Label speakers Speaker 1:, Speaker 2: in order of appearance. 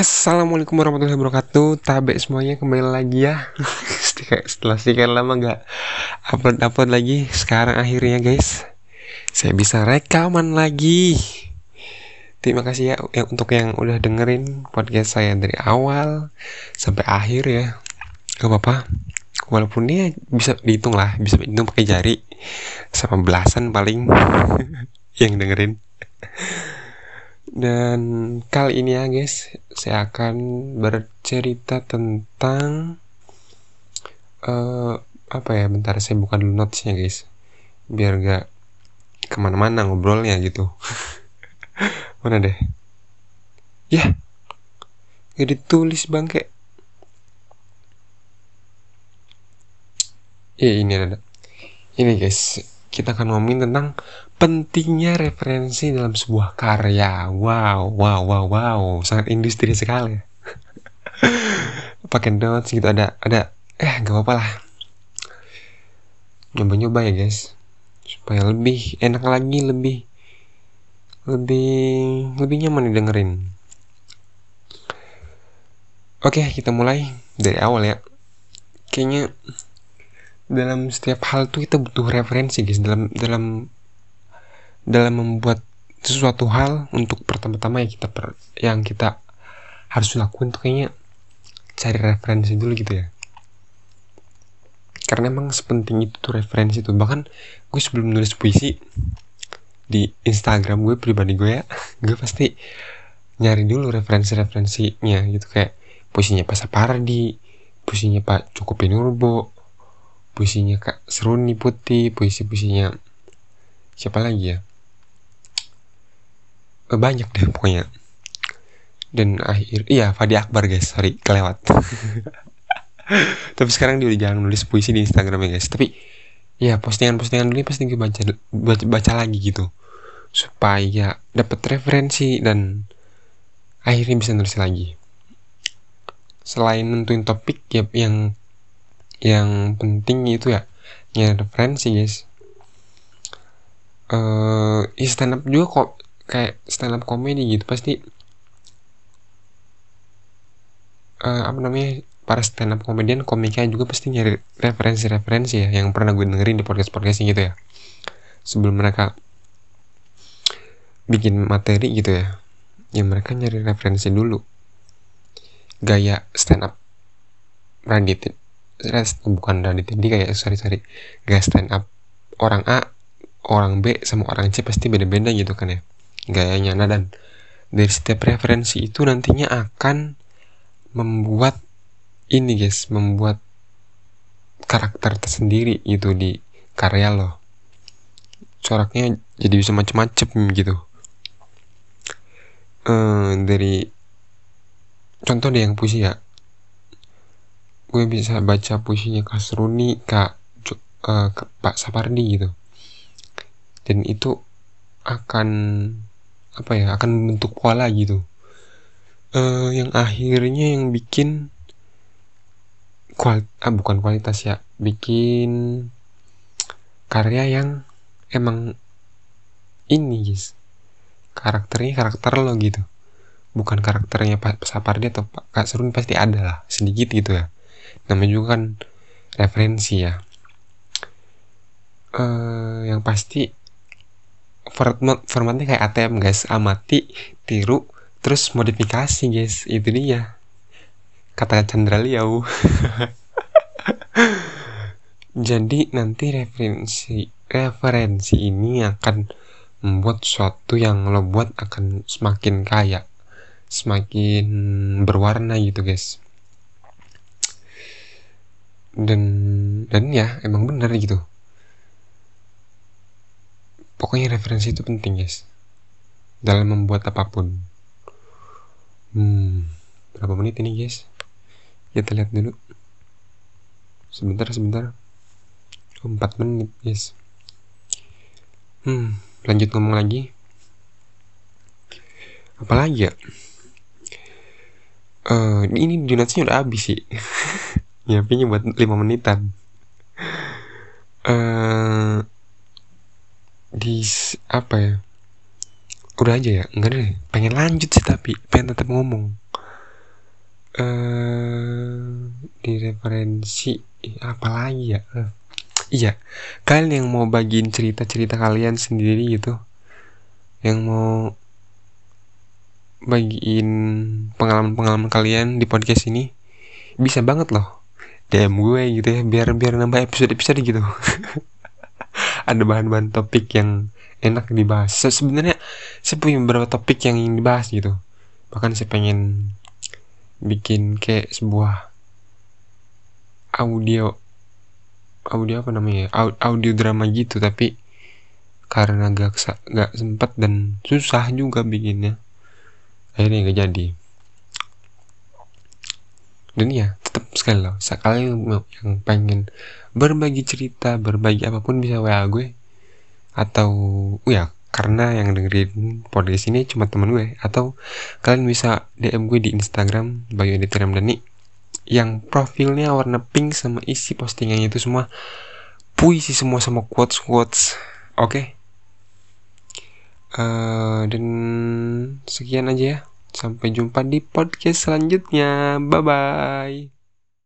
Speaker 1: Assalamualaikum warahmatullahi wabarakatuh. Tabe semuanya kembali lagi ya. Setelah sekian lama gak upload-upload lagi Sekarang akhirnya guys Saya bisa rekaman lagi. Terima kasih ya yang, untuk yang udah dengerin podcast saya dari awal Sampai akhir ya. Gak apa-apa. Walaupun dia bisa dihitung lah Bisa dihitung pakai jari. Sama belasan paling Yang dengerin dan kali ini ya guys, saya akan bercerita tentang uh, apa ya? Bentar saya buka dulu notesnya guys, biar gak ke mana-mana ngobrolnya gitu. Mana deh? Ya, gak ditulis bangke. Ya ini ada. Ini guys, kita akan ngomongin tentang pentingnya referensi dalam sebuah karya. Wow, wow, wow, wow, sangat industri sekali. Pakai notes gitu ada ada eh gak apa-apa lah. Nyoba-nyoba ya guys. Supaya lebih enak lagi, lebih lebih lebih nyaman didengerin. Oke, kita mulai dari awal ya. Kayaknya dalam setiap hal tuh kita butuh referensi guys. Dalam dalam dalam membuat sesuatu hal untuk pertama-tama ya kita per, yang kita harus lakuin tuh kayaknya cari referensi dulu gitu ya. Karena emang sepenting itu tuh referensi tuh. Bahkan gue sebelum nulis puisi di Instagram gue pribadi gue ya gue pasti nyari dulu referensi-referensinya gitu. Kayak puisinya Pak Sapardi puisinya Pak Cukup Nurbo puisinya Kak Seruni Putih puisi-puisinya siapa lagi ya? Banyak deh pokoknya. Dan akhir iya Fadi Akbar guys. Sorry kelewat. Tapi sekarang dia udah jangan nulis puisi di Instagram ya guys. Tapi ya postingan-postingan dulu pasti gue baca, baca baca lagi gitu. Supaya dapat referensi dan akhirnya bisa nulis lagi. Selain nentuin topik ya yang yang penting itu ya nyari referensi guys. Uh, ya stand up juga kok kayak stand up comedy gitu pasti. Uh, apa namanya para stand up komedian komiknya juga pasti nyari referensi-referensi ya yang pernah gue dengerin di podcast-podcast gitu ya. Sebelum mereka bikin materi gitu ya yang mereka nyari referensi dulu. Gaya stand up Radit bukan Radit ini kayak sorry sorry. Gaya stand up orang A orang B sama orang C pasti beda-beda gitu kan ya gayanya. Nah dan dari setiap referensi itu nantinya akan membuat ini guys membuat karakter tersendiri itu di karya lo. Coraknya jadi bisa macem-macem gitu. Uh, dari contoh deh yang puisi ya gue bisa baca puisinya Kak Seruni Kak uh, Pak Sapardi gitu. Dan itu akan apa ya akan membentuk pola gitu. Uh, yang akhirnya yang bikin kual ah, bukan kualitas ya bikin karya yang emang ini guys karakternya karakter lo gitu. Bukan karakternya Pak Sapardi atau Pak Kak Serun pasti ada lah sedikit gitu ya namanya juga kan referensi ya. Uh, yang pasti format formatnya kayak ATM guys. Amati tiru terus modifikasi guys. Itu dia. Kata Chandra Liau. Jadi nanti referensi referensi ini akan membuat sesuatu yang lo buat akan semakin kaya. Semakin berwarna gitu guys dan dan ya emang benar gitu. Pokoknya referensi itu penting guys. Dalam membuat apa pun. Hmm Berapa menit ini guys? Kita lihat dulu. Sebentar sebentar. 4 menit guys. Hmm Lanjut ngomong lagi. Apalagi ya? Uh, Ini donasinya udah habis sih Nyiapinnya buat 5 menitan. Uh, di apa ya? Udah aja ya enggak deh. Pengen lanjut sih tapi pengen tetap ngomong. Uh, di referensi apa lagi ya? Uh, iya. Kalian yang mau bagiin cerita-cerita kalian sendiri gitu. Yang mau bagiin pengalaman-pengalaman kalian di podcast ini bisa banget loh DM gue gitu ya biar biar nambah episode-episode gitu. Ada bahan-bahan topik yang enak dibahas. Sebenarnya saya punya beberapa topik yang ingin dibahas gitu? Bahkan saya pengen bikin kayak sebuah audio audio apa namanya audio drama gitu tapi karena gak gak sempet dan susah juga bikinnya. Akhirnya gak jadi. Dan ya tetap sekali loh sekali yang pengen berbagi cerita berbagi apa pun bisa wa gue. Atau ya karena yang dengerin podcast ini cuma teman gue. Atau kalian bisa DM gue di Instagram Bayu Editor Dani yang profilnya warna pink sama isi postingannya itu semua. Puisi semua sama quotes quotes. Oke? Okay? uh, dan sekian aja ya. Sampai jumpa di podcast selanjutnya. Bye bye